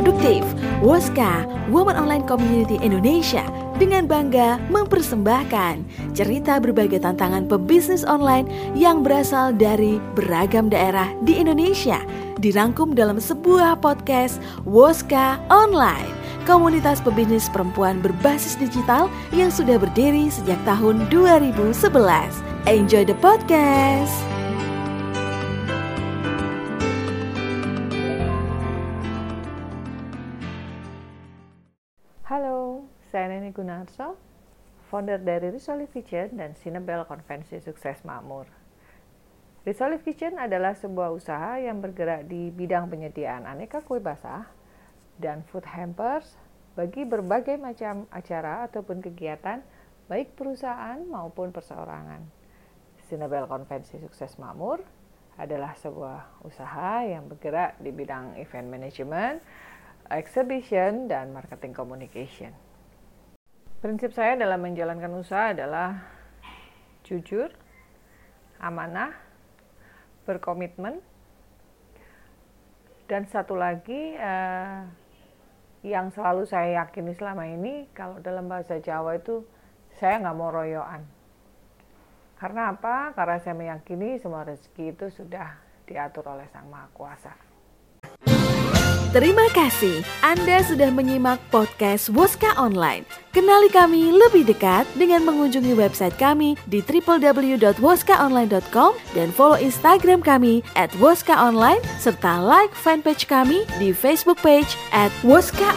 produktif. Woska, Women Online Community Indonesia dengan bangga mempersembahkan cerita berbagai tantangan pebisnis online yang berasal dari beragam daerah di Indonesia dirangkum dalam sebuah podcast Woska Online komunitas pebisnis perempuan berbasis digital yang sudah berdiri sejak tahun 2011. Enjoy the podcast! Halo, saya Neni Gunarso, founder dari Resolve Kitchen dan Sinebel Konvensi Sukses Makmur. Resolve Kitchen adalah sebuah usaha yang bergerak di bidang penyediaan aneka kue basah dan food hampers bagi berbagai macam acara ataupun kegiatan baik perusahaan maupun perseorangan. Sinebel Konvensi Sukses Makmur adalah sebuah usaha yang bergerak di bidang event management, exhibition, dan marketing communication. Prinsip saya dalam menjalankan usaha adalah jujur, amanah, berkomitmen, dan satu lagi eh, yang selalu saya yakini selama ini kalau dalam bahasa Jawa itu saya nggak mau royoan. Karena apa? Karena saya meyakini semua rezeki itu sudah diatur oleh Sang Maha Kuasa. Terima kasih Anda sudah menyimak podcast Woska Online. Kenali kami lebih dekat dengan mengunjungi website kami di www.woskaonline.com dan follow Instagram kami at Woska serta like fanpage kami di Facebook page at Woska.